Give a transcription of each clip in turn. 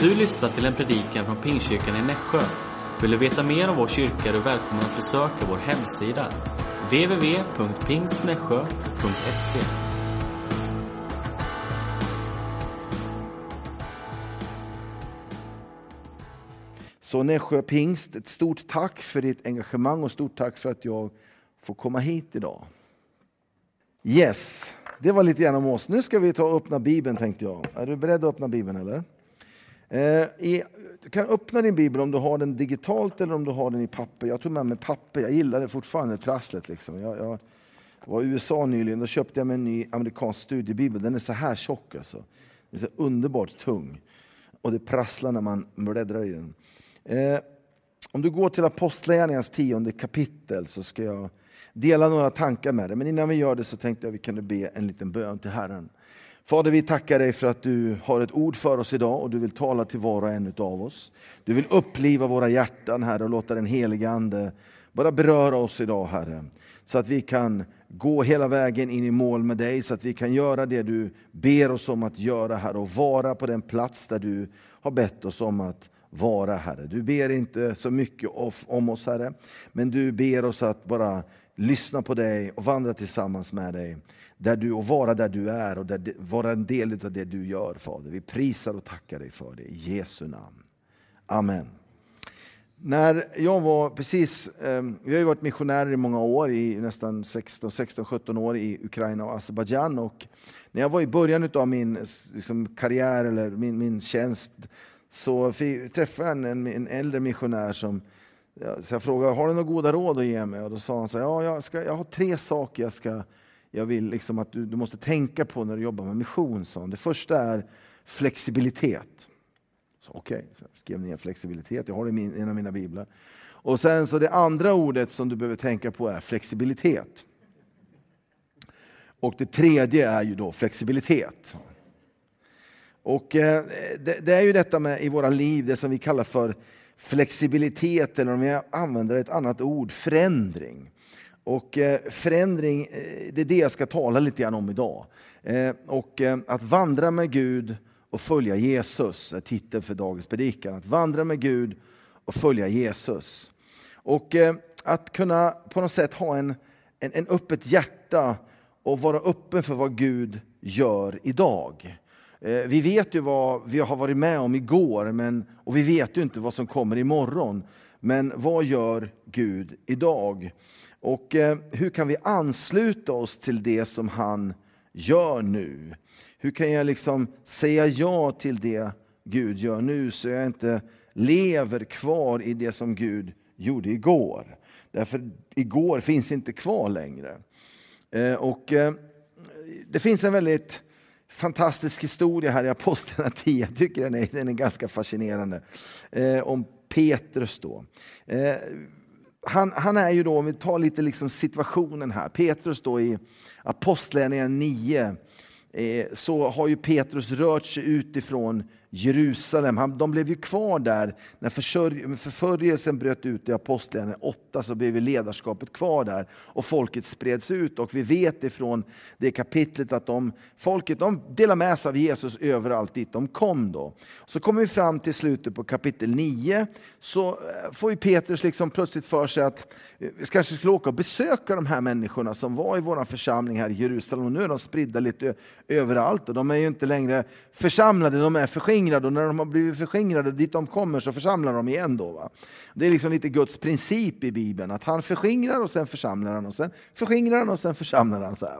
Du lyssnar till en predikan från Pingstkyrkan i Nässjö. Vill du veta mer om vår kyrka är du välkommen att besöka vår hemsida. www.pingstnässjö.se Så Nässjö Pingst, ett stort tack för ditt engagemang och stort tack för att jag får komma hit idag. Yes, det var lite grann om oss. Nu ska vi ta och öppna Bibeln tänkte jag. Är du beredd att öppna Bibeln eller? Eh, i, du kan öppna din bibel om du har den digitalt eller om du har den i papper. Jag tog med mig papper, jag gillar det fortfarande, trasslet. Liksom. Jag, jag var i USA nyligen, då köpte jag mig en ny amerikansk studiebibel. Den är så här tjock alltså. Den är så underbart tung. Och det prasslar när man bläddrar i den. Eh, om du går till Apostlagärningarnas tionde kapitel så ska jag dela några tankar med dig. Men innan vi gör det så tänkte jag att vi kunde be en liten bön till Herren. Fader, vi tackar dig för att du har ett ord för oss idag och du vill tala till var och en av oss. Du vill uppliva våra hjärtan, Herre, och låta den helige Ande bara beröra oss idag, Herre. Så att vi kan gå hela vägen in i mål med dig, så att vi kan göra det du ber oss om att göra, Herre, och vara på den plats där du har bett oss om att vara, Herre. Du ber inte så mycket om oss, Herre, men du ber oss att bara lyssna på dig och vandra tillsammans med dig där du, och vara där du är och där, vara en del av det du gör, Fader. Vi prisar och tackar dig för det i Jesu namn. Amen. När jag var precis, eh, vi har ju varit missionärer i många år, i nästan 16-17 år i Ukraina och Azerbajdzjan. Och när jag var i början av min liksom, karriär eller min, min tjänst så träffade jag en, en äldre missionär som så jag frågade, har du några goda råd att ge mig? Och då sa han så här, ja, jag, ska, jag har tre saker jag ska jag vill liksom att du, du måste tänka på när du jobbar med mission. Så. Det första är flexibilitet. Okej, okay. jag skrev ner flexibilitet, jag har det i en av mina biblar. Och sen så det andra ordet som du behöver tänka på är flexibilitet. Och det tredje är ju då flexibilitet. Och eh, det, det, är ju detta med i våra liv, det som vi kallar för flexibilitet, eller om jag använder ett annat ord, förändring. Och eh, förändring, eh, det är det jag ska tala lite grann om idag. Eh, och att vandra med Gud och följa Jesus är titeln för dagens predikan. Att vandra med Gud och följa Jesus. Och att kunna på något sätt ha en, en, en öppet hjärta och vara öppen för vad Gud gör idag. Eh, vi vet ju vad vi har varit med om igår, men, och vi vet ju inte vad som kommer imorgon. Men vad gör Gud idag? Och eh, hur kan vi ansluta oss till det som han gör nu? Hur kan jag liksom säga ja till det Gud gör nu så jag inte lever kvar i det som Gud gjorde igår? Därför igår finns inte kvar längre. Eh, och det finns en väldigt fantastisk historia här i Apostlagärningarna 10. Jag tycker den är, den är ganska fascinerande. Eh, om Petrus då eh, han, han, är ju då, om vi tar lite liksom situationen här, Petrus då i Apostlagärningarna 9, eh, så har ju Petrus rört sig utifrån Jerusalem. De blev ju kvar där när förföljelsen bröt ut i Apostlagärningarna 8 så blev ledarskapet kvar där och folket spreds ut. Och vi vet ifrån det kapitlet att de, folket de delade med sig av Jesus överallt dit de kom. Då. Så kommer vi fram till slutet på kapitel 9 så eh, får ju Petrus liksom plötsligt för sig att eh, vi kanske skulle åka och besöka de här människorna som var i vår församling här i Jerusalem. Och nu är de spridda lite överallt och de är ju inte längre församlade, de är förskingrade. Och när de har blivit förskingrade, dit de kommer så församlar de igen. Då, va? Det är liksom lite Guds princip i Bibeln, att han förskingrar och sen församlar han och sen förskingrar han och sen församlar han. Så, här,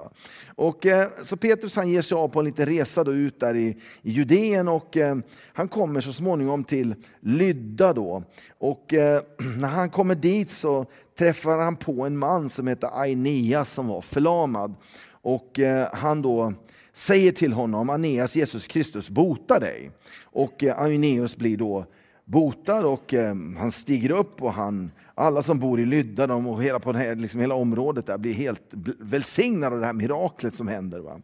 och, eh, så Petrus han ger sig av på en liten resa då ut där i, i Judeen och eh, han kommer så småningom till Lydda. Då. Och eh, när han kommer dit så träffar han på en man som heter Aeneas som var förlamad. Och eh, han då säger till honom, Aeneas, Jesus Kristus botar dig. Och eh, Aeneas blir då botad och eh, han stiger upp och han alla som bor i Lydda de, och hela, på här, liksom hela området där blir helt välsignade av det här miraklet som händer. Va?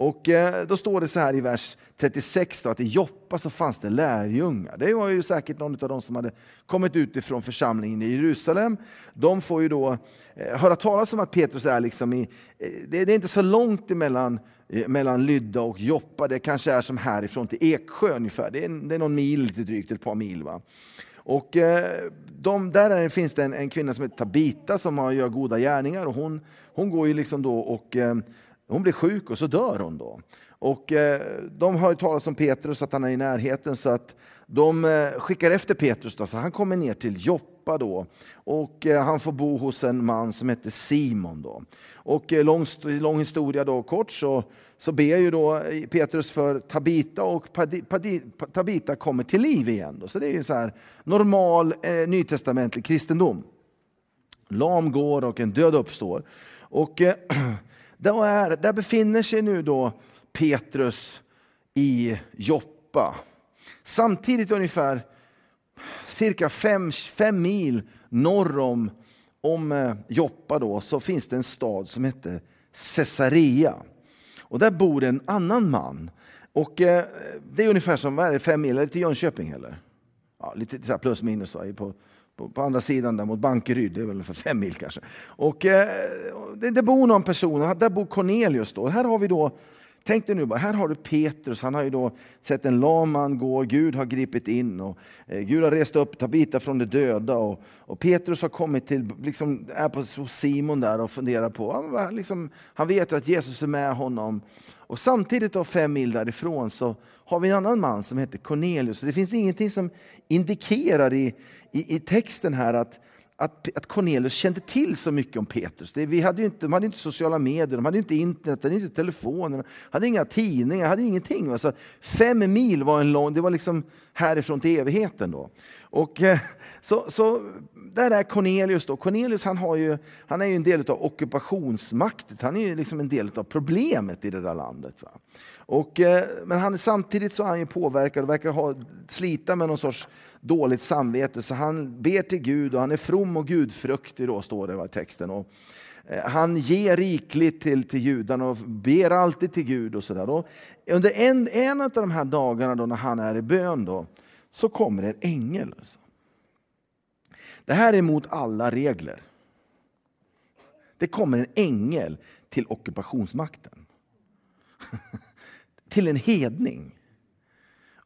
Och eh, då står det så här i vers 36 då, att i Joppa så fanns det lärjungar. Det var ju säkert någon av de som hade kommit utifrån församlingen i Jerusalem. De får ju då eh, höra talas om att Petrus är liksom i, eh, det, det, är inte så långt emellan mellan Lydda och Joppa. Det kanske är som härifrån till Eksjö ungefär. Det är, det är någon mil lite drygt, ett par mil. Va? Och de, där finns det en, en, kvinna som heter Tabita som har, gör goda gärningar. Och hon, hon går ju liksom då och hon blir sjuk och så dör hon. då. Och eh, de har talat om Petrus, att han är i närheten, så att de eh, skickar efter Petrus. Då, så han kommer ner till Joppa då. Och eh, han får bo hos en man som heter Simon. Då. Och lång, lång historia då, kort så, så ber ju då Petrus för Tabita och Tabita kommer till liv igen. Då. Så det är ju så här normal eh, nytestamentlig kristendom. Lam går och en död uppstår. Och eh, Där, där befinner sig nu då Petrus i Joppa. Samtidigt ungefär cirka fem, fem mil norr om, om eh, Joppa då, så finns det en stad som heter Caesarea. Och där bor en annan man. Och eh, Det är ungefär som vad är det, fem mil, eller till Jönköping eller? Ja, lite så plus minus på, på, på, andra sidan där mot Bankeryd, det är väl för fem mil kanske. Och, eh, det, det, bor någon person, där bor Cornelius. Då. Här har vi då, tänk dig nu bara, här har du Petrus, han har ju då sett en lam man gå, Gud har gripit in och eh, Gud har rest upp Tabita från de döda. Och, och Petrus har kommit till, liksom, är på Simon där och funderar på, han, liksom, han vet att Jesus är med honom. Och samtidigt då fem mil därifrån så har vi en annan man som heter Cornelius. det finns ingenting som indikerar i, i, i texten här att, att, att Cornelius kände till så mycket om Petrus. Det, vi hade inte, de hade inte sociala medier, de hade inte internet, de hade inte telefoner, hade inga tidningar, hade ingenting. Alltså, fem mil var en lång, det var liksom härifrån till evigheten. Då. Och, eh, så, så där är Cornelius. Då. Cornelius han, har ju, han är ju en del av ockupationsmakten, han är ju liksom en del av problemet i det där landet. Va? Och, eh, men han, samtidigt så är han ju påverkad och verkar ha, slita med någon sorts dåligt samvete. Så han ber till Gud och han är from och gudfruktig, då, står det i texten. Och, eh, han ger rikligt till, till judarna och ber alltid till Gud. och så där. Under en, en av de här dagarna då när han är i bön då, så kommer en ängel. Alltså. Det här är emot alla regler. Det kommer en ängel till ockupationsmakten. till en hedning.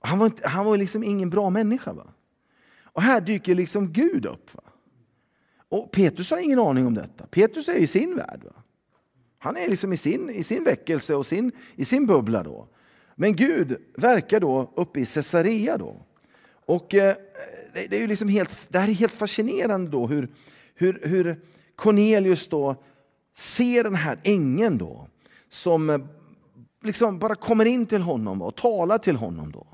Han var, inte, han var liksom ingen bra människa. Va? Och här dyker liksom Gud upp. Va? Och Petrus har ingen aning om detta. Petrus är i sin värld. Va? Han är liksom i sin, i sin väckelse och sin, i sin bubbla. då. Men Gud verkar då uppe i Caesarea. Då. Och, eh, det, det, är ju liksom helt, det här är helt fascinerande då hur, hur, hur Cornelius då ser den här ängeln då, som eh, liksom bara kommer in till honom och talar till honom. Då.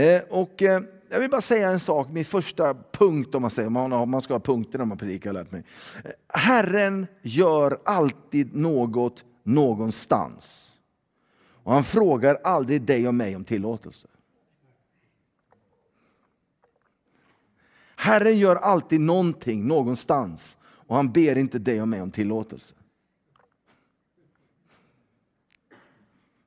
Eh, och, eh, jag vill bara säga en sak, min första punkt om man säger, man, man ska ha punkter när man predikar, lärt mig. Herren gör alltid något någonstans. Och han frågar aldrig dig och mig om tillåtelse. Herren gör alltid någonting någonstans och han ber inte dig och mig om tillåtelse.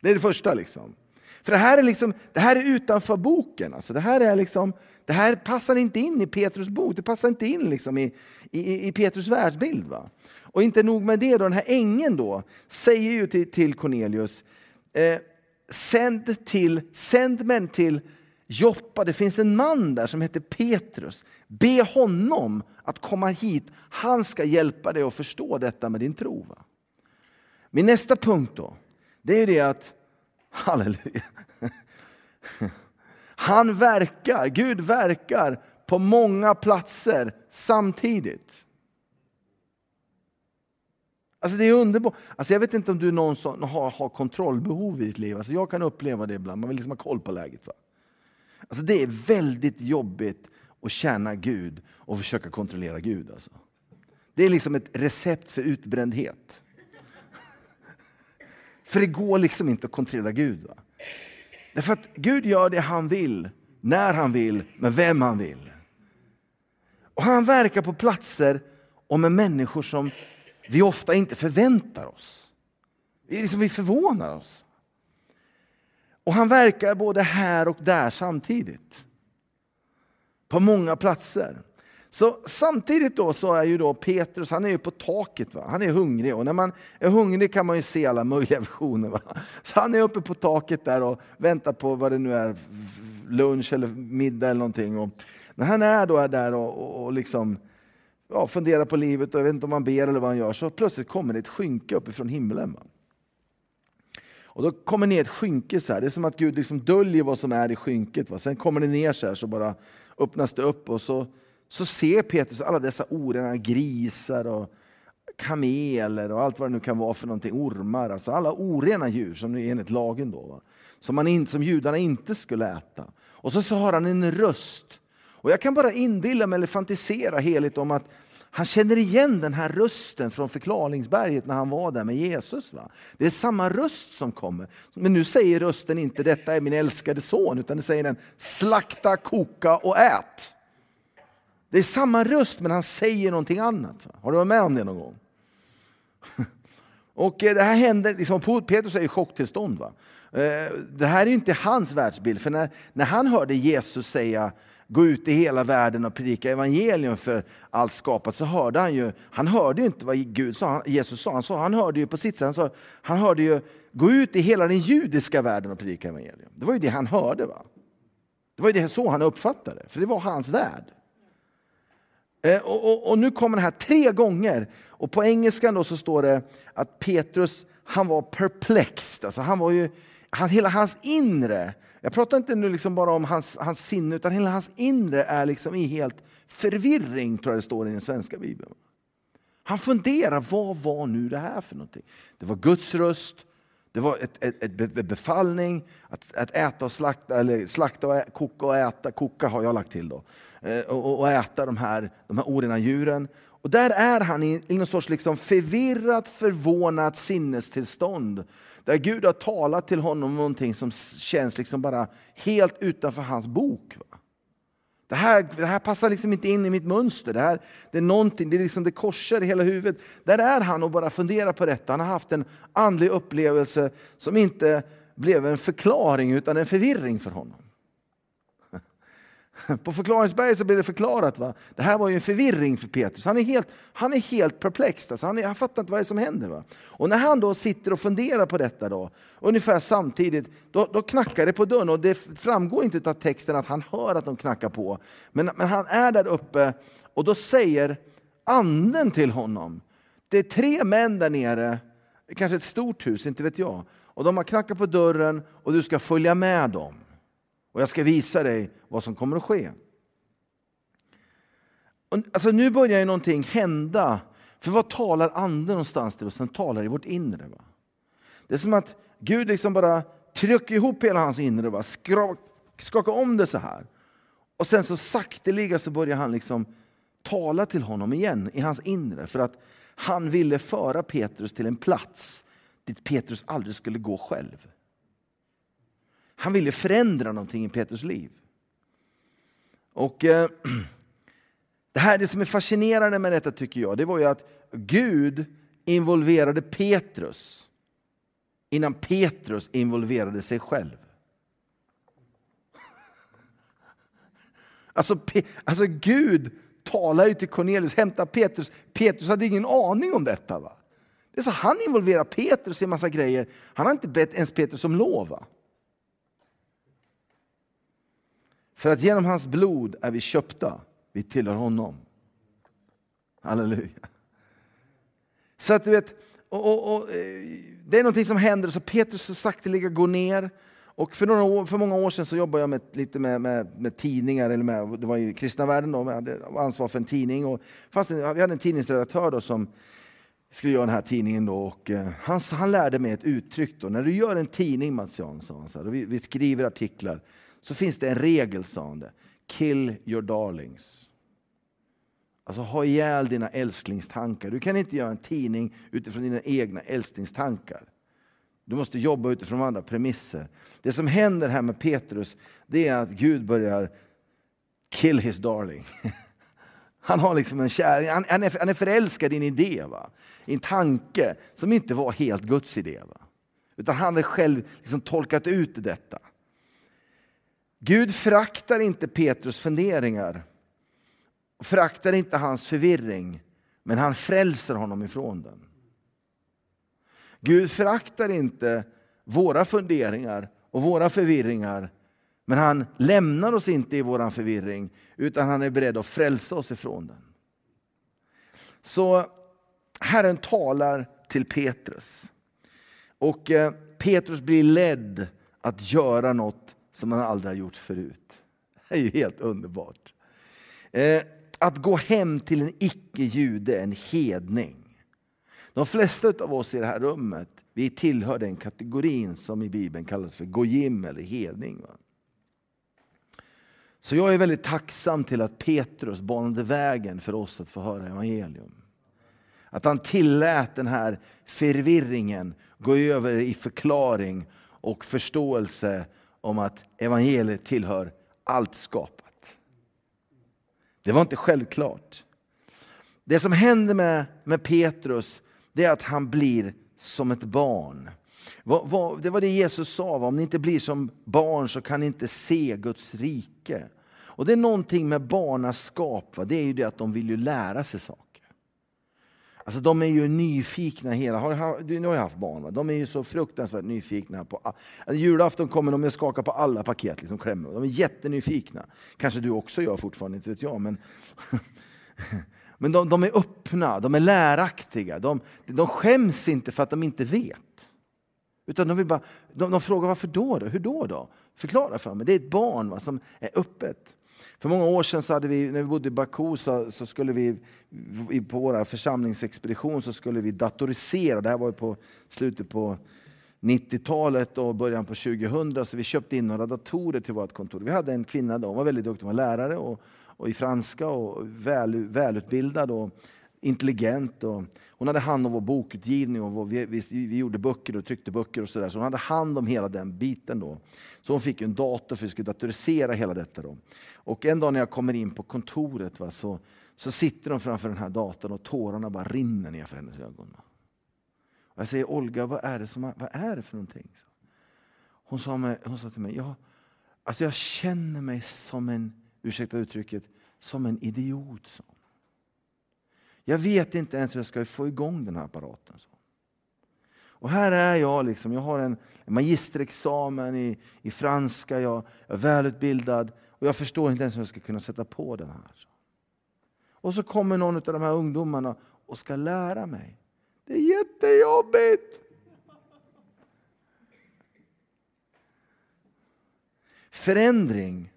Det är det första. liksom. För det här är, liksom, det här är utanför boken. Alltså det, här är liksom, det här passar inte in i Petrus bok, det passar inte in liksom i, i, i Petrus världsbild. Va? Och inte nog med det, då, den här ängeln då, säger ju till, till Cornelius, eh, sänd, till, sänd män till Joppa, det finns en man där som heter Petrus. Be honom att komma hit, han ska hjälpa dig att förstå detta med din tro. Va? Min nästa punkt då, det är ju det att, halleluja, han verkar, Gud verkar på många platser samtidigt. Alltså det är underbart. Alltså jag vet inte om du är någon som har, har kontrollbehov i ditt liv. Alltså jag kan uppleva det ibland, man vill liksom ha koll på läget. Va? Alltså det är väldigt jobbigt att tjäna Gud och försöka kontrollera Gud. Alltså. Det är liksom ett recept för utbrändhet. För det går liksom inte att kontrollera Gud. Va? Därför att Gud gör det han vill, när han vill, med vem han vill. Och han verkar på platser och med människor som vi ofta inte förväntar oss. Det är liksom vi förvånar oss. Och han verkar både här och där samtidigt. På många platser. Så samtidigt då så är ju då Petrus, han är ju på taket, va? han är hungrig. Och när man är hungrig kan man ju se alla möjliga visioner. Va? Så han är uppe på taket där och väntar på vad det nu är, lunch eller middag eller någonting. Och när han är då är där och, och, och liksom, ja, funderar på livet och jag vet inte om han ber eller vad han gör, så plötsligt kommer det ett skynke uppifrån himlen. Va? Och då kommer ner ett skynke så här. Det är som att Gud liksom döljer vad som är i skynket. Va? Sen kommer det ner så här, så bara öppnas det upp och så, så ser Petrus alla dessa orena grisar och kameler och allt vad det nu kan vara för någonting, ormar. Alltså alla orena djur som är enligt lagen då. Va? Som, man in, som judarna inte skulle äta. Och så, så har han en röst. Och jag kan bara inbilla mig eller fantisera heligt om att han känner igen den här rösten från förklaringsberget när han var där med Jesus. Va? Det är samma röst som kommer. Men nu säger rösten inte detta är min älskade son, utan det säger den slakta, koka och ät. Det är samma röst men han säger någonting annat. Har du varit med om det någon gång? Och eh, det här händer, liksom, Petrus är i chocktillstånd. Va? Eh, det här är inte hans världsbild, för när, när han hörde Jesus säga gå ut i hela världen och predika evangelium för allt skapat, så hörde han ju, han hörde ju inte vad Gud sa, Jesus sa, han, sa, han hörde ju på sitt sätt, han, sa, han hörde ju gå ut i hela den judiska världen och predika evangelium. Det var ju det han hörde. va? Det var ju det så han uppfattade för det var hans värld. Eh, och, och, och, nu kommer det här tre gånger, och på engelskan då så står det att Petrus, han var perplexed, alltså han var ju, han, hela hans inre jag pratar inte nu liksom bara om hans, hans sinne, utan hela hans inre är liksom i helt förvirring, tror jag det står i den svenska bibeln. Han funderar, vad var nu det här för någonting? Det var Guds röst, det var ett, ett, ett befallning att, att, äta och slakta, eller slakta och ä, koka och äta, koka har jag lagt till då, Eh, och, och äta de här, de här orena djuren. Och där är han i, i någon sorts liksom förvirrat, förvånat sinnestillstånd där Gud har talat till honom om någonting som känns liksom bara helt utanför hans bok. Va? Det här, det här passar liksom inte in i mitt mönster. Det, här, det är någonting, det, är liksom, det korsar i hela huvudet. Där är han och bara funderar på detta. Han har haft en andlig upplevelse som inte blev en förklaring utan en förvirring för honom. På förklaringsberget så blir det förklarat. Va? Det här var ju en förvirring för Petrus. Han är helt, han är helt perplex. Alltså han, är, han fattar inte vad det är som händer. Va? Och när han då sitter och funderar på detta, då, ungefär samtidigt, då, då knackar det på dörren. Och det framgår inte av texten att han hör att de knackar på. Men, men han är där uppe och då säger anden till honom. Det är tre män där nere, kanske ett stort hus, inte vet jag. Och de har knackat på dörren och du ska följa med dem. Och jag ska visa dig vad som kommer att ske. Och, alltså, nu börjar ju någonting hända. För vad talar anden någonstans till oss? Den talar i vårt inre. Va? Det är som att Gud liksom bara trycker ihop hela hans inre och skakar om det så här. Och sen så sakteliga så börjar han liksom tala till honom igen i hans inre. För att han ville föra Petrus till en plats dit Petrus aldrig skulle gå själv. Han ville förändra någonting i Petrus liv. Och eh, Det här det som är fascinerande med detta tycker jag, det var ju att Gud involverade Petrus innan Petrus involverade sig själv. Alltså, alltså Gud talar ju till Cornelius, hämta Petrus. Petrus hade ingen aning om detta. Va? Det är så han involverar Petrus i en massa grejer. Han har inte bett ens Petrus om lov. Va? För att genom hans blod är vi köpta. Vi tillhör honom. Halleluja. Så att du vet, och, och, och, eh, det är någonting som händer. Så Petrus så sakteliga går ner. Och för, några år, för många år sedan så jobbade jag med, lite med, med, med tidningar, eller med, det var i kristna världen, då, jag hade ansvar för en tidning. Och fast eh, vi hade en tidningsredaktör då som skulle göra den här tidningen. Då, och, eh, han, han lärde mig ett uttryck. Då. När du gör en tidning, Mats Jansson, så här, vi, vi skriver artiklar, så finns det en regel, sa han det. Kill your darlings. Alltså ha ihjäl dina älsklingstankar. Du kan inte göra en tidning utifrån dina egna älsklingstankar. Du måste jobba utifrån andra premisser. Det som händer här med Petrus, det är att Gud börjar kill his darling. Han har liksom en kär, han, han, är, han är förälskad i en idé, va? i en tanke som inte var helt Guds idé. Va? Utan han har själv liksom tolkat ut detta. Gud föraktar inte Petrus funderingar, föraktar inte hans förvirring, men han frälser honom ifrån den. Gud föraktar inte våra funderingar och våra förvirringar, men han lämnar oss inte i vår förvirring, utan han är beredd att frälsa oss ifrån den. Så Herren talar till Petrus. Och eh, Petrus blir ledd att göra något som han aldrig har gjort förut. Det är ju helt underbart. Eh, att gå hem till en icke-jude, en hedning. De flesta av oss i det här rummet vi tillhör den kategorin som i Bibeln kallas för gojim eller hedning. Så jag är väldigt tacksam till att Petrus banade vägen för oss att få höra evangelium. Att han tillät den här förvirringen gå över i förklaring och förståelse om att evangeliet tillhör allt skapat. Det var inte självklart. Det som händer med, med Petrus det är att han blir som ett barn. Det var det Jesus sa, om ni inte blir som barn så kan ni inte se Guds rike. Och Det är någonting med barnaskap, det är ju det att de vill ju lära sig saker. Alltså de är ju nyfikna hela, har, du har jag haft barn, va? de är ju så fruktansvärt nyfikna. på alltså, Julafton kommer de att skaka på alla paket, liksom klämmer. De är jättenyfikna. Kanske du också gör fortfarande, inte vet jag. Men, men de, de, är öppna, de är läraktiga. De, de skäms inte för att de inte vet. Utan de, vill bara, de, de frågar varför då, då? Hur då? då? Förklara för mig. Det är ett barn va, som är öppet. För många år sedan, så hade vi, när vi bodde i Baku, så, så skulle vi på vår församlingsexpedition så skulle vi datorisera. Det här var ju på slutet på 90-talet och början på 2000, så vi köpte in några datorer till vårt kontor. Vi hade en kvinna, då, hon var väldigt duktig, hon var lärare och, och i franska och väl, välutbildad och intelligent. Och hon hade hand om vår bokutgivning och vår, vi, vi, vi, gjorde böcker och tryckte böcker och sådär. Så hon hade hand om hela den biten. Då. Så hon fick en dator för att vi skulle datorisera hela detta. Då. Och en dag när jag kommer in på kontoret va, så, så sitter hon framför den här datorn och tårarna bara rinner ner för hennes ögon. Och jag säger Olga, vad är det, som, vad är det för någonting? Hon sa, med, hon sa till mig, ja, alltså jag känner mig som en, ursäkta uttrycket, som en idiot. Så. Jag vet inte ens hur jag ska få igång den här apparaten. Och här är jag, liksom, jag har en magisterexamen i, i franska, jag är välutbildad och jag förstår inte ens hur jag ska kunna sätta på den här. Och så kommer någon av de här ungdomarna och ska lära mig. Det är jättejobbigt! Förändring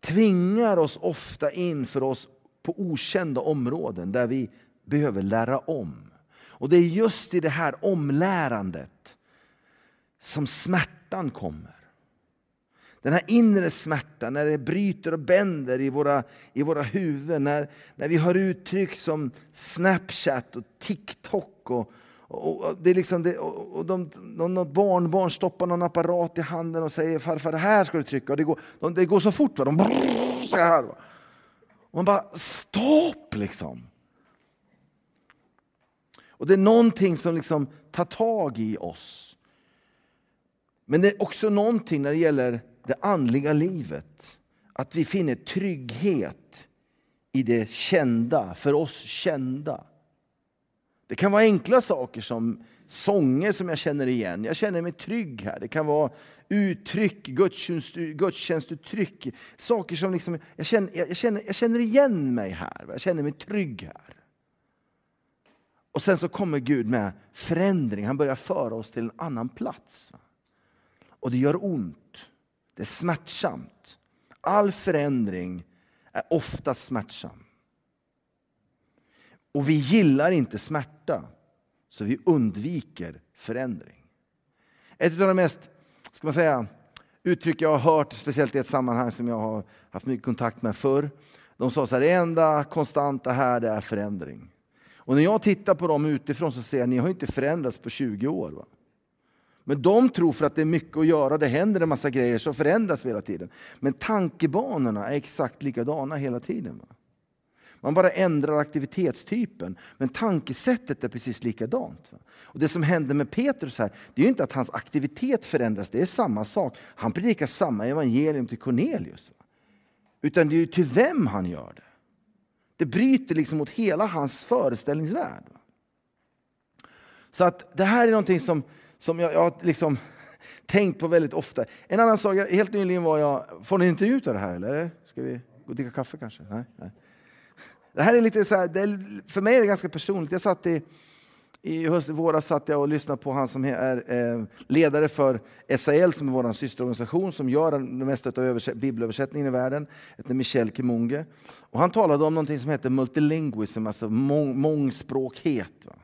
tvingar oss ofta in för oss på okända områden där vi behöver lära om. Och Det är just i det här omlärandet som smärtan kommer. Den här inre smärtan, när det bryter och bänder i våra, i våra huvuden. När, när vi har uttryck som Snapchat och TikTok. Och, och, och det är liksom det, och, och de, något barnbarn stoppar någon apparat i handen och säger farfar det här ska du trycka. Och det, går, de, det går så fort. Va? De, så här, va? Man bara, stopp liksom. Och det är någonting som liksom tar tag i oss. Men det är också någonting när det gäller det andliga livet. Att vi finner trygghet i det kända, för oss kända. Det kan vara enkla saker som sånger som jag känner igen. Jag känner mig trygg här. Det kan vara uttryck, gudstjänstuttryck. Saker som liksom, jag, känner, jag, känner, jag känner igen mig här. Jag känner mig trygg här. Och sen så kommer Gud med förändring. Han börjar föra oss till en annan plats. Och det gör ont. Det är smärtsamt. All förändring är ofta smärtsam. Och vi gillar inte smärta, så vi undviker förändring. Ett av de mest ska man säga, uttryck jag har hört, speciellt i ett sammanhang som jag har haft mycket kontakt med förr. De sa så här, det enda konstanta här det är förändring. Och när jag tittar på dem utifrån så ser jag att ni har inte förändrats på 20 år. Va? Men de tror för att det är mycket att göra, det händer en massa grejer, så förändras vi hela tiden. Men tankebanorna är exakt likadana hela tiden. Va? Man bara ändrar aktivitetstypen. Men tankesättet är precis likadant. Och Det som hände med Petrus här, det är ju inte att hans aktivitet förändras, det är samma sak. Han predikar samma evangelium till Cornelius. Utan det är ju till vem han gör det. Det bryter liksom mot hela hans föreställningsvärld. Så att det här är någonting som, som jag, jag liksom tänkt på väldigt ofta. En annan sak, helt nyligen var jag... Får ni en intervju av det här eller? Ska vi gå och dricka kaffe kanske? Nej, nej. Det här är lite så här, är, för mig är det ganska personligt. Jag satt i, i höst, våras satt jag och lyssnade på han som är eh, ledare för SAL, som är vår systerorganisation, som gör det mesta av bibelöversättningen i världen, heter Michel Kimunge. Och han talade om något som heter multilinguism, alltså mång, mångspråkhet. Va?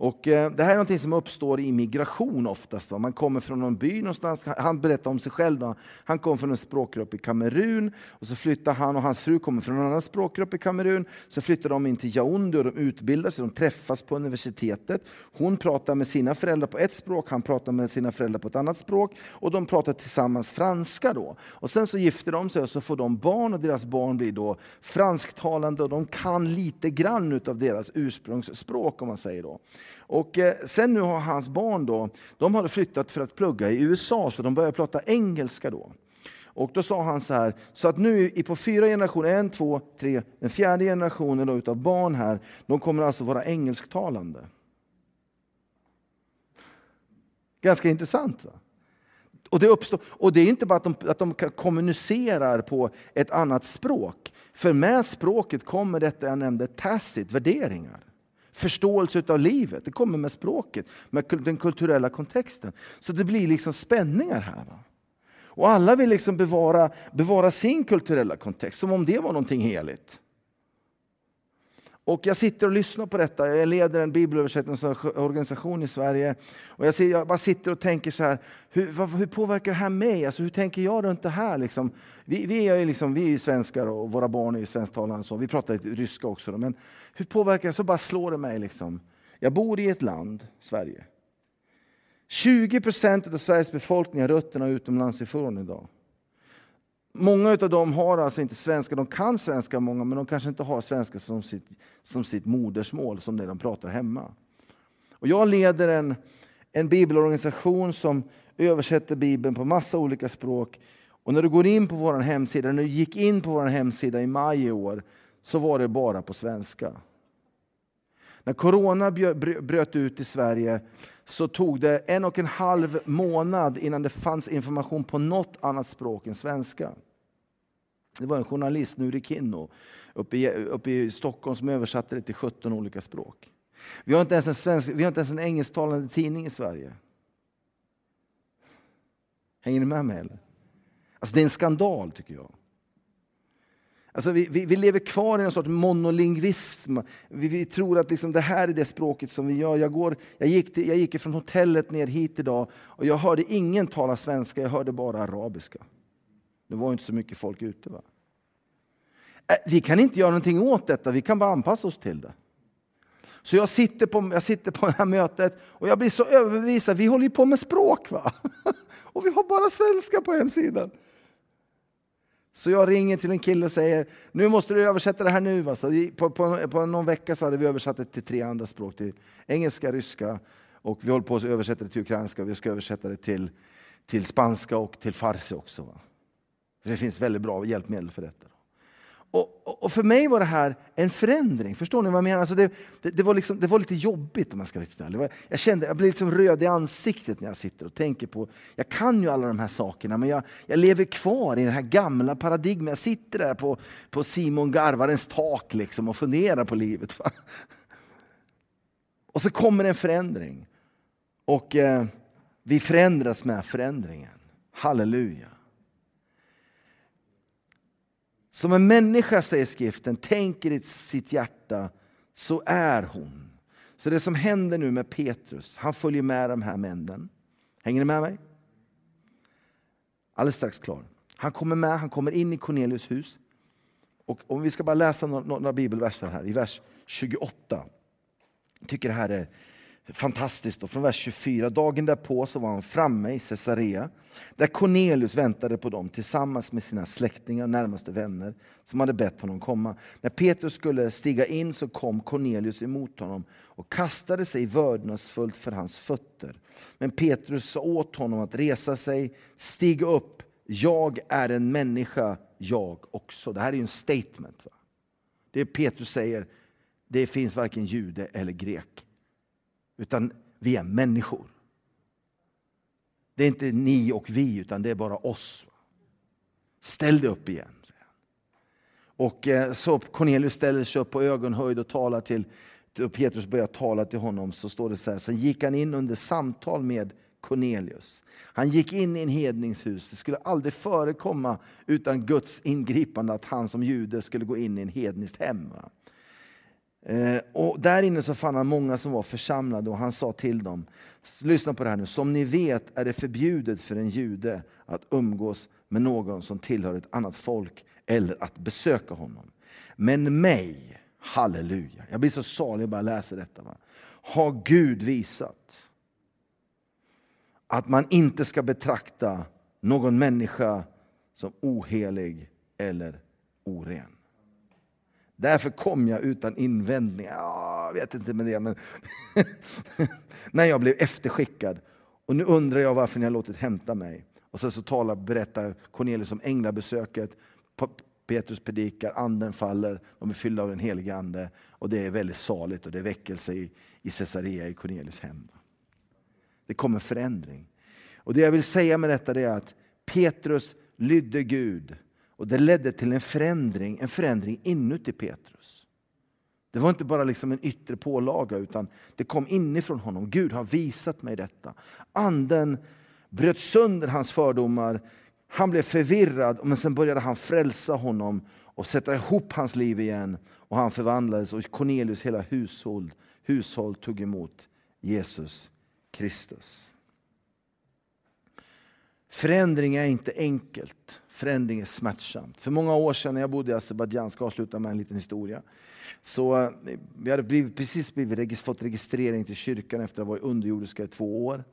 Och eh, det här är något som uppstår i migration oftast. Va? Man kommer från någon by någonstans. Han berättar om sig själv. Va? Han kom från en språkgrupp i Kamerun. Och så flyttar han och hans fru kommer från en annan språkgrupp i Kamerun. Så flyttar de in till Yaoundé och de utbildar sig. De träffas på universitetet. Hon pratar med sina föräldrar på ett språk. Han pratar med sina föräldrar på ett annat språk. Och de pratar tillsammans franska. Då. Och sen så gifter de sig och så får de barn. Och deras barn blir då fransktalande. Och de kan lite grann av deras ursprungsspråk om man säger då. Och eh, sen nu har hans barn då, de hade flyttat för att plugga i USA, så de börjar prata engelska då. Och då sa han så här, så att nu på fyra generationer, en, två, tre, den fjärde generationen då utav barn här, de kommer alltså vara engelsktalande. Ganska intressant va? Och det, uppstår, och det är inte bara att de, att de kommunicerar på ett annat språk. För med språket kommer detta jag nämnde, tacit, värderingar förståelse av livet. Det kommer med språket, med den kulturella kontexten. Så det blir liksom spänningar här. Va? Och alla vill liksom bevara, bevara sin kulturella kontext, som om det var någonting heligt. Och jag sitter och lyssnar på detta. Jag leder en bibelöversättningsorganisation i Sverige. Och jag, ser, jag bara sitter och tänker så här, hur, vad, hur påverkar det här mig? Alltså, hur tänker jag runt det här? Liksom? Vi, vi, är ju liksom, vi är svenskar och våra barn är ju svensktalande. Så. Vi pratar ryska också. Då. Men hur påverkar det? Så bara slår det mig. Liksom. Jag bor i ett land, Sverige. 20 procent av Sveriges befolkning har rötterna utomlands ifrån idag. Många av dem har alltså inte svenska, de kan svenska många, men de kanske inte har svenska som sitt, som sitt modersmål, som det de pratar hemma. Och jag leder en, en bibelorganisation som översätter Bibeln på massa olika språk. Och när du går in på vår hemsida, när du gick in på vår hemsida i maj i år, så var det bara på svenska. När corona bröt ut i Sverige så tog det en och en halv månad innan det fanns information på något annat språk än svenska. Det var en journalist, Nuri Kinno, uppe i, uppe i Stockholm som översatte det till 17 olika språk. Vi har inte ens en, svensk, vi har inte ens en engelsktalande tidning i Sverige. Hänger ni med mig? Eller? Alltså det är en skandal tycker jag. Alltså vi, vi, vi, lever kvar i en sorts monolingvism. Vi, vi tror att liksom det här är det språket som vi gör. Jag, går, jag, gick till, jag gick från hotellet ner hit idag och jag hörde ingen tala svenska, jag hörde bara arabiska. Det var inte så mycket folk ute. Va? Äh, vi kan inte göra någonting åt detta, vi kan bara anpassa oss till det. Så jag sitter på, jag sitter på det här mötet och jag blir så överbevisad. Vi håller ju på med språk va? Och vi har bara svenska på hemsidan. Så jag ringer till en kille och säger, nu måste du översätta det här nu. Så på, på, på någon vecka så hade vi översatt det till tre andra språk, till engelska, ryska och vi håller på att översätta det till ukrainska och vi ska översätta det till, till spanska och till farsi också. Va? För det finns väldigt bra hjälpmedel för detta. Och, och, för mig var det här en förändring. Förstår ni vad jag menar? Alltså det, det, det, var liksom, det var lite jobbigt om man ska riktigt ärlig. Jag kände, jag blir liksom röd i ansiktet när jag sitter och tänker på, jag kan ju alla de här sakerna men jag, jag lever kvar i det här gamla paradigmet. Jag sitter där på, på Simon Garvarens tak liksom och funderar på livet. Va? Och så kommer en förändring. Och eh, vi förändras med förändringen. Halleluja. Som en människa, säger skriften, tänker i sitt hjärta, så är hon. Så det som händer nu med Petrus, han följer med de här männen. Hänger ni med mig? Alldeles strax klar. Han kommer med, han kommer in i Cornelius hus. Och om vi ska bara läsa några, några bibelverser här, i vers 28. Jag tycker det här är fantastiskt. Då, från vers 24. Dagen därpå så var han framme i Caesarea där Cornelius väntade på dem tillsammans med sina släktingar och närmaste vänner som hade bett honom komma. När Petrus skulle stiga in så kom Cornelius emot honom och kastade sig vördnadsfullt för hans fötter. Men Petrus sa åt honom att resa sig, stig upp, jag är en människa, jag också. Det här är ju en statement. Va? Det Petrus säger, det finns varken jude eller grek. Utan vi är människor. Det är inte ni och vi, utan det är bara oss. Ställ dig upp igen. Och eh, så Cornelius ställer sig upp på ögonhöjd och talar till, och Petrus börjar tala till honom. Så står det så här, sen gick han in under samtal med Cornelius. Han gick in i en hedningshus. Det skulle aldrig förekomma utan Guds ingripande att han som jude skulle gå in i en hedniskt hem. Eh, och där inne så fann han många som var församlade och han sa till dem, lyssna på det här nu, som ni vet är det förbjudet för en jude att umgås med någon som tillhör ett annat folk eller att besöka honom. Men mig, halleluja, jag blir så salig bara jag läser detta, va? har Gud visat att man inte ska betrakta någon människa som ohelig eller oren. Därför kom jag utan invändningar. Jag vet inte med det, men när jag blev efterskickad. Och nu undrar jag varför ni har låtit hämta mig. Och sen så talar, berättar Cornelius om änglabesöket. Petrus predikar, anden faller, de är fyllda av den helige ande. Och det är väldigt saligt och det är väckelse i, i Caesarea, i Cornelius hem. Det kommer förändring. Och det jag vill säga med detta är att Petrus lydde Gud och det ledde till en förändring, en förändring inuti Petrus. Det var inte bara liksom en yttre pålaga utan det kom inifrån honom. Gud har visat mig detta. Anden bröt sönder hans fördomar. Han blev förvirrad men sen började han frälsa honom och sätta ihop hans liv igen. Och Han förvandlades och Cornelius hela hushåll, hushåll tog emot Jesus Kristus. Förändring är inte enkelt. Förändring är smärtsamt. För många år sedan när jag bodde i Azerbajdzjan, ska avsluta med en liten historia. Så eh, vi hade blivit, precis blivit, fått registrering till kyrkan efter att ha varit underjordiska i två år.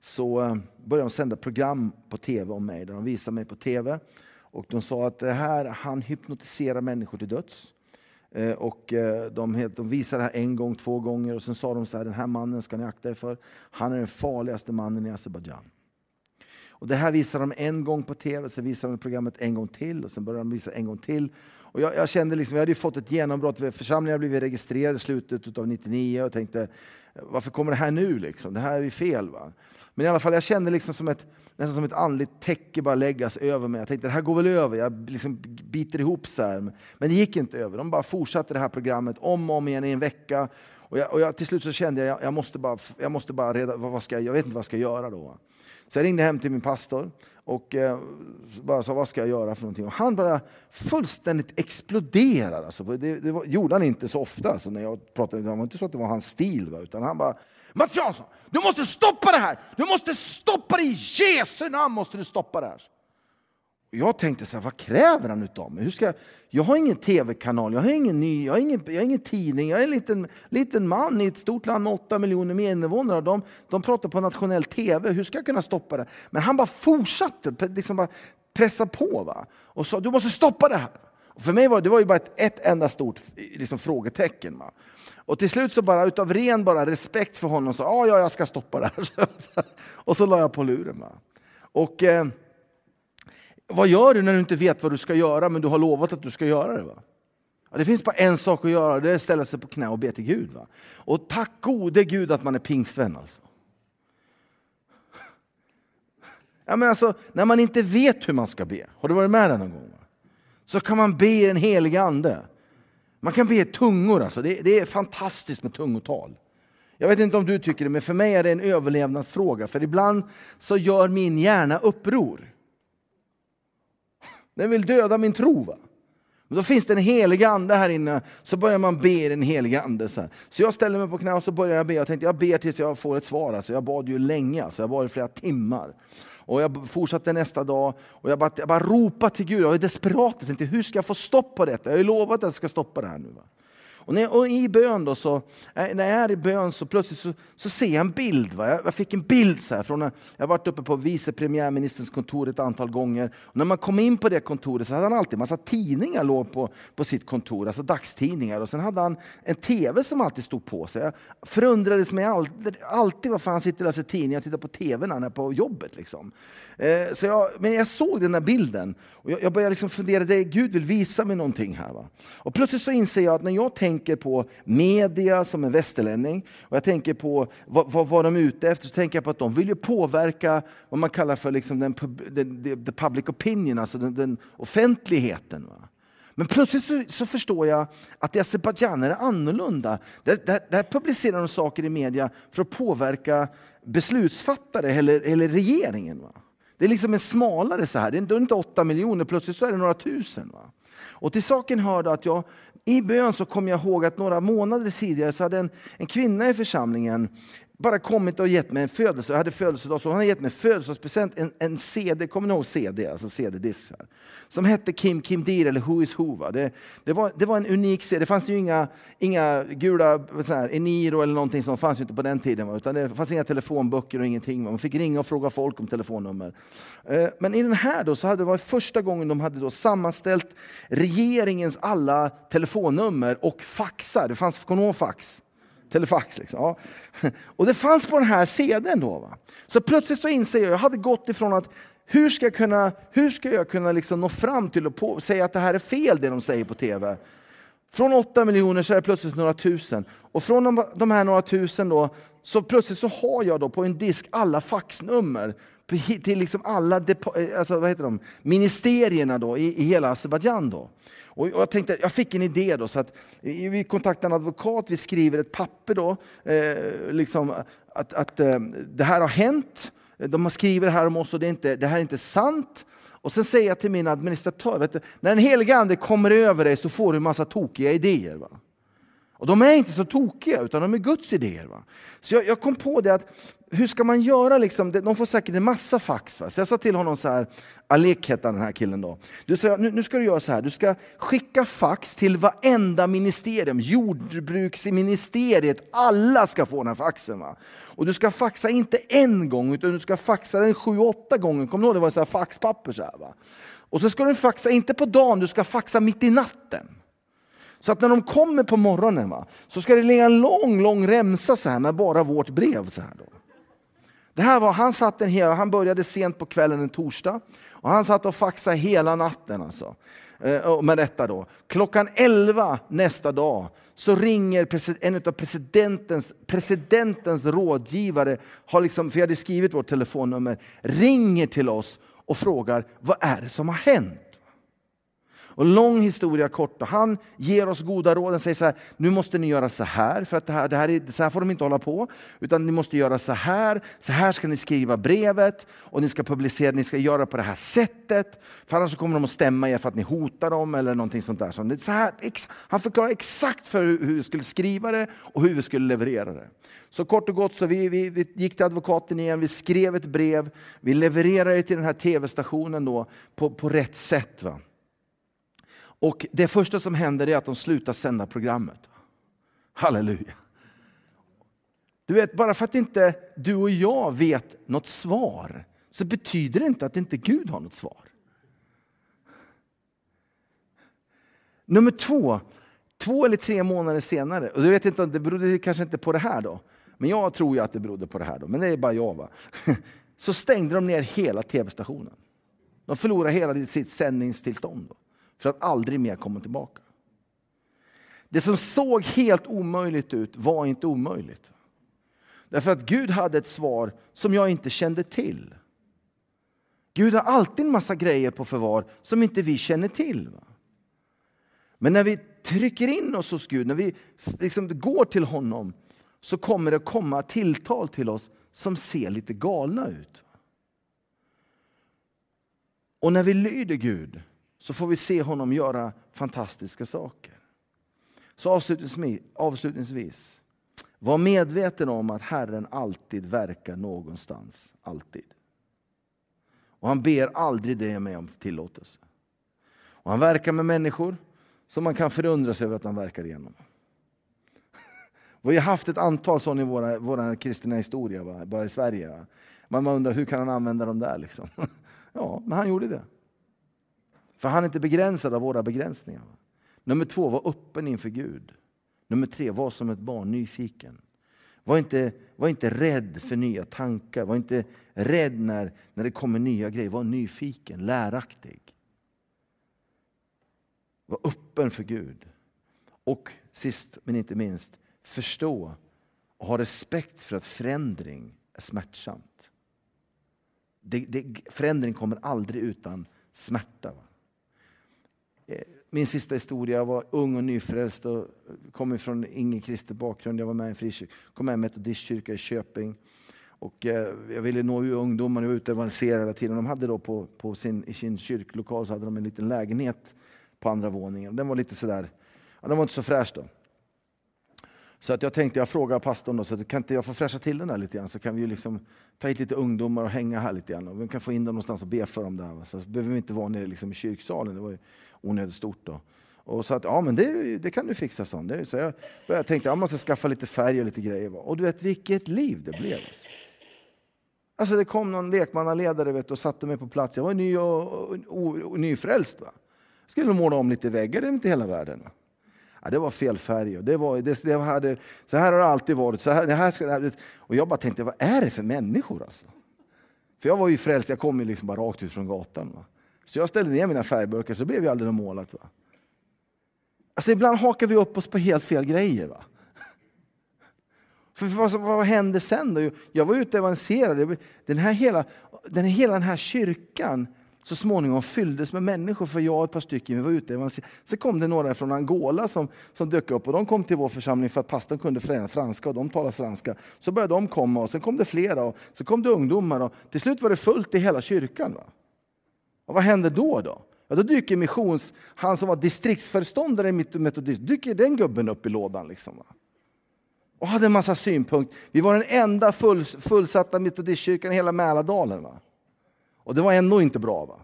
Så eh, började de sända program på tv om mig, där de visade mig på tv. Och de sa att det här, han hypnotiserar människor till döds. Och de, de visade det här en gång, två gånger och sen sa de så här, den här mannen ska ni akta er för. Han är den farligaste mannen i Azerbajdzjan. Och det här visar de en gång på tv, sen visar de programmet en gång till och sen börjar de visa en gång till. Och jag, jag kände liksom, jag hade fått ett genombrott, församlingen hade blivit registrerad i slutet av 99 och tänkte varför kommer det här nu? Liksom? Det här är fel. Va? Men i alla fall, jag kände liksom som ett, nästan som ett andligt täcke bara läggas över mig. Jag tänkte det här går väl över, jag liksom biter ihop så här. Men det gick inte över. De bara fortsatte det här programmet om och om igen i en vecka. Och, jag, och jag, till slut så kände jag, jag, jag måste bara, jag måste bara reda, vad ska jag, jag vet inte vad jag ska göra då. Så jag ringde hem till min pastor och eh, bara sa, vad ska jag göra för någonting? Och han bara fullständigt exploderar. Alltså, det, det var, gjorde han inte så ofta. Alltså, när jag pratade, det var inte så att det var hans stil, va? utan han bara Mats Jansson, du måste stoppa det här! Du måste stoppa det i Jesu namn! måste du stoppa det här. Jag tänkte så här, vad kräver han utav mig? Hur ska, jag har ingen tv-kanal, jag har ingen ny, jag har ingen, jag har ingen tidning, jag är en liten, liten man i ett stort land med 8 miljoner invånare. De, de pratar på nationell tv, hur ska jag kunna stoppa det? Men han bara fortsatte liksom bara pressa på va? och sa, du måste stoppa det här. Och för mig var det var ju bara ett, ett enda stort liksom, frågetecken. Va? Och till slut så bara utav ren bara respekt för honom sa ja, ja, jag ska stoppa det här. och så la jag på luren. Va? Och, eh, vad gör du när du inte vet vad du ska göra men du har lovat att du ska göra det? Va? Ja, det finns bara en sak att göra, det är att ställa sig på knä och be till Gud. Va? Och tack gode Gud att man är pingstvän alltså. Ja, men alltså, när man inte vet hur man ska be, har du varit med den någon gång? Va? Så kan man be i den helige ande. Man kan be i tungor, alltså. det, det är fantastiskt med tungotal. Jag vet inte om du tycker det, men för mig är det en överlevnadsfråga. För ibland så gör min hjärna uppror. Den vill döda min tro. Va? Men då finns det en helig ande här inne, så börjar man be i den heliga ande. Så, så jag ställer mig på knä och så börjar jag be. Jag tänkte jag ber tills jag får ett svar. Alltså, jag bad ju länge, alltså, jag bad i flera timmar. Och jag fortsatte nästa dag och jag bara, jag bara ropade till Gud. Jag var desperat. Jag tänkte, hur ska jag få stopp på detta? Jag har ju lovat att jag ska stoppa det här nu. Va? Och, när och i bön då så, eh, när jag är i bön så plötsligt så, så ser jag en bild. Va? Jag, jag fick en bild så här från, jag har varit uppe på vice premiärministerns kontor ett antal gånger. Och när man kom in på det kontoret så hade han alltid en massa tidningar låg på, på sitt kontor, alltså dagstidningar. Och sen hade han en TV som alltid stod på sig. Jag förundrades mig alltid, alltid varför han sitter och läser tidningar och tittar på TV när han är på jobbet. Liksom. Eh, så jag, men jag såg den där bilden och jag, jag började liksom fundera, det Gud vill visa mig någonting här. Va? Och plötsligt så inser jag att när jag tänker tänker på media som en västerlänning och jag tänker på vad, vad, vad de är ute efter, så tänker jag på att de vill ju påverka vad man kallar för liksom den, den, the public opinion, alltså den, den offentligheten. Va? Men plötsligt så, så, förstår jag att i Azerbajdzjan är det annorlunda. Där, där, där publicerar de saker i media för att påverka beslutsfattare eller, eller regeringen. Va? Det är liksom en smalare så här. Det är inte åtta miljoner, plötsligt så är det några tusen. Va? Och till saken hörde att jag i bön så kom jag ihåg att några månader tidigare så hade en, en kvinna i församlingen bara kommit och gett mig en födelsedag. Jag hade födelsedag, så han hade gett mig födelsedagspresent, en, en CD, kommer ni ihåg CD, alltså CD-disk som hette Kim Kim Deer eller Who is Who. Det, det, var, det var en unik CD, det fanns ju inga, inga gula så här, Eniro eller någonting som fanns ju inte på den tiden, utan det fanns inga telefonböcker och ingenting. Man fick ringa och fråga folk om telefonnummer. Eh, men i den här då, så hade det varit första gången de hade då sammanställt regeringens alla telefonnummer och faxar. Det fanns, kommer fax? Telefax liksom. Ja. Och det fanns på den här CDn då. Va? Så plötsligt så inser jag, jag hade gått ifrån att hur ska jag kunna, hur ska jag kunna liksom nå fram till att säga att det här är fel det de säger på TV? Från 8 miljoner så är det plötsligt några tusen. Och från de, de här några tusen då, så plötsligt så har jag då på en disk alla faxnummer till liksom alla alltså, vad heter de, ministerierna då, i, i hela Azerbajdzjan. Och jag, tänkte, jag fick en idé, då, så att vi kontaktar en advokat, vi skriver ett papper då, eh, liksom, att, att eh, det här har hänt, de har skrivit det här om oss och det, är inte, det här är inte sant. Och sen säger jag till min administratör, vet du, när en helig ande kommer över dig så får du en massa tokiga idéer. Va? Och de är inte så tokiga, utan de är Guds idéer. Va? Så jag, jag kom på det att hur ska man göra? Liksom? De får säkert en massa fax. Va? Så jag sa till honom så här, Alek hette den här killen då. Du sa, nu, nu ska du göra så här, du ska skicka fax till varenda ministerium, jordbruksministeriet, alla ska få den här faxen. Va? Och du ska faxa inte en gång, utan du ska faxa den sju, åtta gånger. Kommer du ihåg, det var så här faxpapper. Så här, va? Och så ska du faxa, inte på dagen, du ska faxa mitt i natten. Så att när de kommer på morgonen va, så ska det ligga en lång, lång remsa så här med bara vårt brev. Så här då. Det här var, han, satt en hel, han började sent på kvällen en torsdag och han satt och faxade hela natten. Alltså. Eh, med detta då. Klockan 11 nästa dag så ringer en av presidentens, presidentens rådgivare, har liksom, för jag hade skrivit vårt telefonnummer, ringer till oss och frågar vad är det som har hänt. Och lång historia kort, han ger oss goda råd. Han säger så här, nu måste ni göra så här, för att det här, det här är, så här får de inte hålla på. Utan ni måste göra så här, så här ska ni skriva brevet och ni ska publicera, ni ska göra på det här sättet. För annars kommer de att stämma er för att ni hotar dem eller någonting sånt där. Så här, han förklarar exakt för hur vi skulle skriva det och hur vi skulle leverera det. Så kort och gott så vi, vi, vi gick till advokaten igen, vi skrev ett brev, vi levererade det till den här tv-stationen då på, på rätt sätt. Va? Och det första som händer är att de slutar sända programmet. Halleluja. Du vet, bara för att inte du och jag vet något svar så betyder det inte att inte Gud har något svar. Nummer två, två eller tre månader senare, och jag vet inte, det berodde kanske inte på det här då, men jag tror ju att det berodde på det här då, men det är bara jag. Va? Så stängde de ner hela tv-stationen. De förlorade hela sitt sändningstillstånd. Då för att aldrig mer komma tillbaka. Det som såg helt omöjligt ut var inte omöjligt. Därför att Gud hade ett svar som jag inte kände till. Gud har alltid en massa grejer på förvar som inte vi känner till. Men när vi trycker in oss hos Gud, när vi liksom går till honom, så kommer det komma tilltal till oss som ser lite galna ut. Och när vi lyder Gud så får vi se honom göra fantastiska saker. Så avslutningsvis, avslutningsvis var medveten om att Herren alltid verkar någonstans. Alltid. Och han ber aldrig det med om tillåtelse. Och han verkar med människor som man kan förundras över att han verkar igenom. Vi har haft ett antal sådana i vår våra kristna historia, bara i Sverige. Man undrar hur kan han använda dem där? Liksom? ja, men han gjorde det. För han är inte begränsad av våra begränsningar. Nummer två, var öppen inför Gud. Nummer tre, var som ett barn nyfiken. Var inte, var inte rädd för nya tankar. Var inte rädd när, när det kommer nya grejer. Var nyfiken, läraktig. Var öppen för Gud. Och sist men inte minst, förstå och ha respekt för att förändring är smärtsamt. Det, det, förändring kommer aldrig utan smärta. Va? Eh, min sista historia, jag var ung och nyfrälst och kom från ingen kristen bakgrund. Jag var med i en frikyrka, kom med i en metodistkyrka i Köping. Och eh, jag ville nå ungdomar, jag var ute och evangeliserade hela tiden. De hade då på, på sin, I sin kyrklokal så hade de en liten lägenhet på andra våningen. Den var lite sådär, ja, den var inte så fräsch då. Så att jag tänkte, jag frågade pastorn, då, så kan inte jag få fräscha till den här lite grann? Så kan vi liksom ta hit lite ungdomar och hänga här lite grann. Och vi kan få in dem någonstans och be för dem där. Så behöver vi inte vara nere liksom i kyrksalen, det var ju onödigt stort då. Och så att, ja men det, det kan du fixa, sånt. Det, så jag jag tänkte, jag måste skaffa lite färg och lite grejer. Och du vet vilket liv det blev. Alltså, alltså det kom någon lekmannaledare vet, och satte mig på plats. Jag var ny och, och, och, och nyfrälst. Va? Jag skulle måla om lite väggar, det är inte hela världen. Va? Ja, det var fel färg. Och det var, det, det hade, så här har det alltid varit. Så här, det här ska, och jag bara tänkte, vad är det för människor? Alltså? För jag var ju frälst, jag kom ju liksom bara rakt ut från gatan. Va? Så jag ställde ner mina färgburkar, så blev ju aldrig målat. Va? Alltså ibland hakar vi upp oss på helt fel grejer. Va? För vad, som, vad hände sen då? Jag var ute och evangeliserade. Den här hela, den, hela den här kyrkan så småningom fylldes med människor, för jag och ett par stycken vi var ute. och Sen kom det några från Angola som, som dök upp och de kom till vår församling för att pastorn kunde franska och de talade franska. Så började de komma och sen kom det flera och sen kom det ungdomar och till slut var det fullt i hela kyrkan. Va? Och vad händer då? då? Ja, då dyker missions, han som var distriktsföreståndare i metodist, dyker den gubben upp i lådan. Liksom, va? Och hade en massa synpunkter. Vi var den enda full, fullsatta metodistkyrkan i hela Mälardalen. Va? Och det var ändå inte bra. va?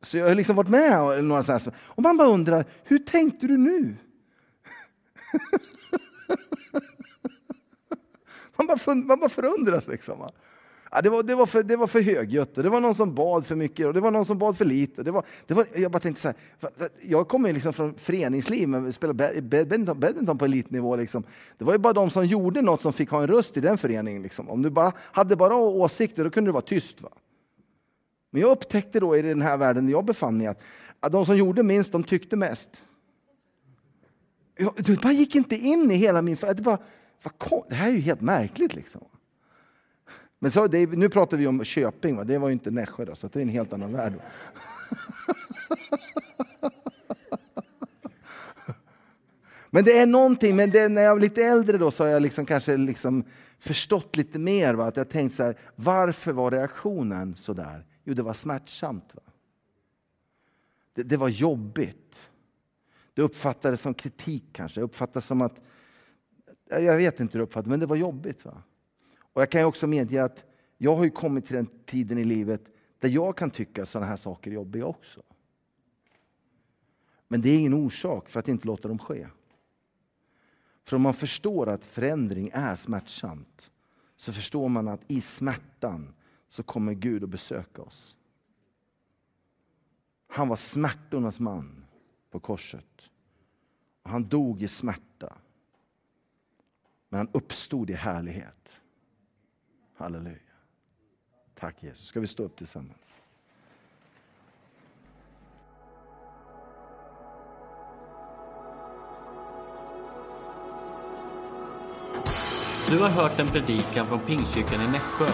Så jag har liksom varit med några sådana Och man bara undrar, hur tänkte du nu? man, bara, man bara förundras liksom. Va? Ja, det, var, det, var för, det var för högljutt, det var någon som bad för mycket och det var någon som bad för lite. Det var, det var, jag bara tänkte så här, jag kommer liksom från föreningsliv, men spelade badminton, badminton på elitnivå. Liksom. Det var ju bara de som gjorde något som fick ha en röst i den föreningen. Liksom. Om du bara hade bara åsikter, då kunde du vara tyst. Va? Men jag upptäckte då i den här världen jag befann mig att, att de som gjorde minst, de tyckte mest. Jag, det bara gick inte in i hela min... Det, bara, det här är ju helt märkligt. liksom. Men så, det, nu pratar vi om Köping, va? det var ju inte Nässjö, då, så det är en helt annan värld. Men det är någonting, men det, när jag var lite äldre då, så har jag liksom kanske liksom förstått lite mer. Va? Att jag tänkt så här, varför var reaktionen så där? Jo, det var smärtsamt. Va? Det, det, var jobbigt. Det uppfattades som kritik kanske. Det uppfattades som att, jag vet inte hur det uppfattades, men det var jobbigt. Va? Och jag kan också medge att jag har kommit till den tiden i livet där jag kan tycka sådana här saker är jobbiga också. Men det är ingen orsak för att inte låta dem ske. För om man förstår att förändring är smärtsamt så förstår man att i smärtan så kommer Gud att besöka oss. Han var smärtornas man på korset. Han dog i smärta. Men han uppstod i härlighet. Halleluja. Tack Jesus. Ska vi stå upp tillsammans? Du har hört en predikan från Pingstkyrkan i Nässjö.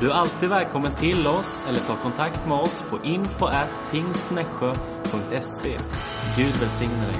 Du är alltid välkommen till oss eller ta kontakt med oss på info at pingstnässjö.se. Gud välsigne dig.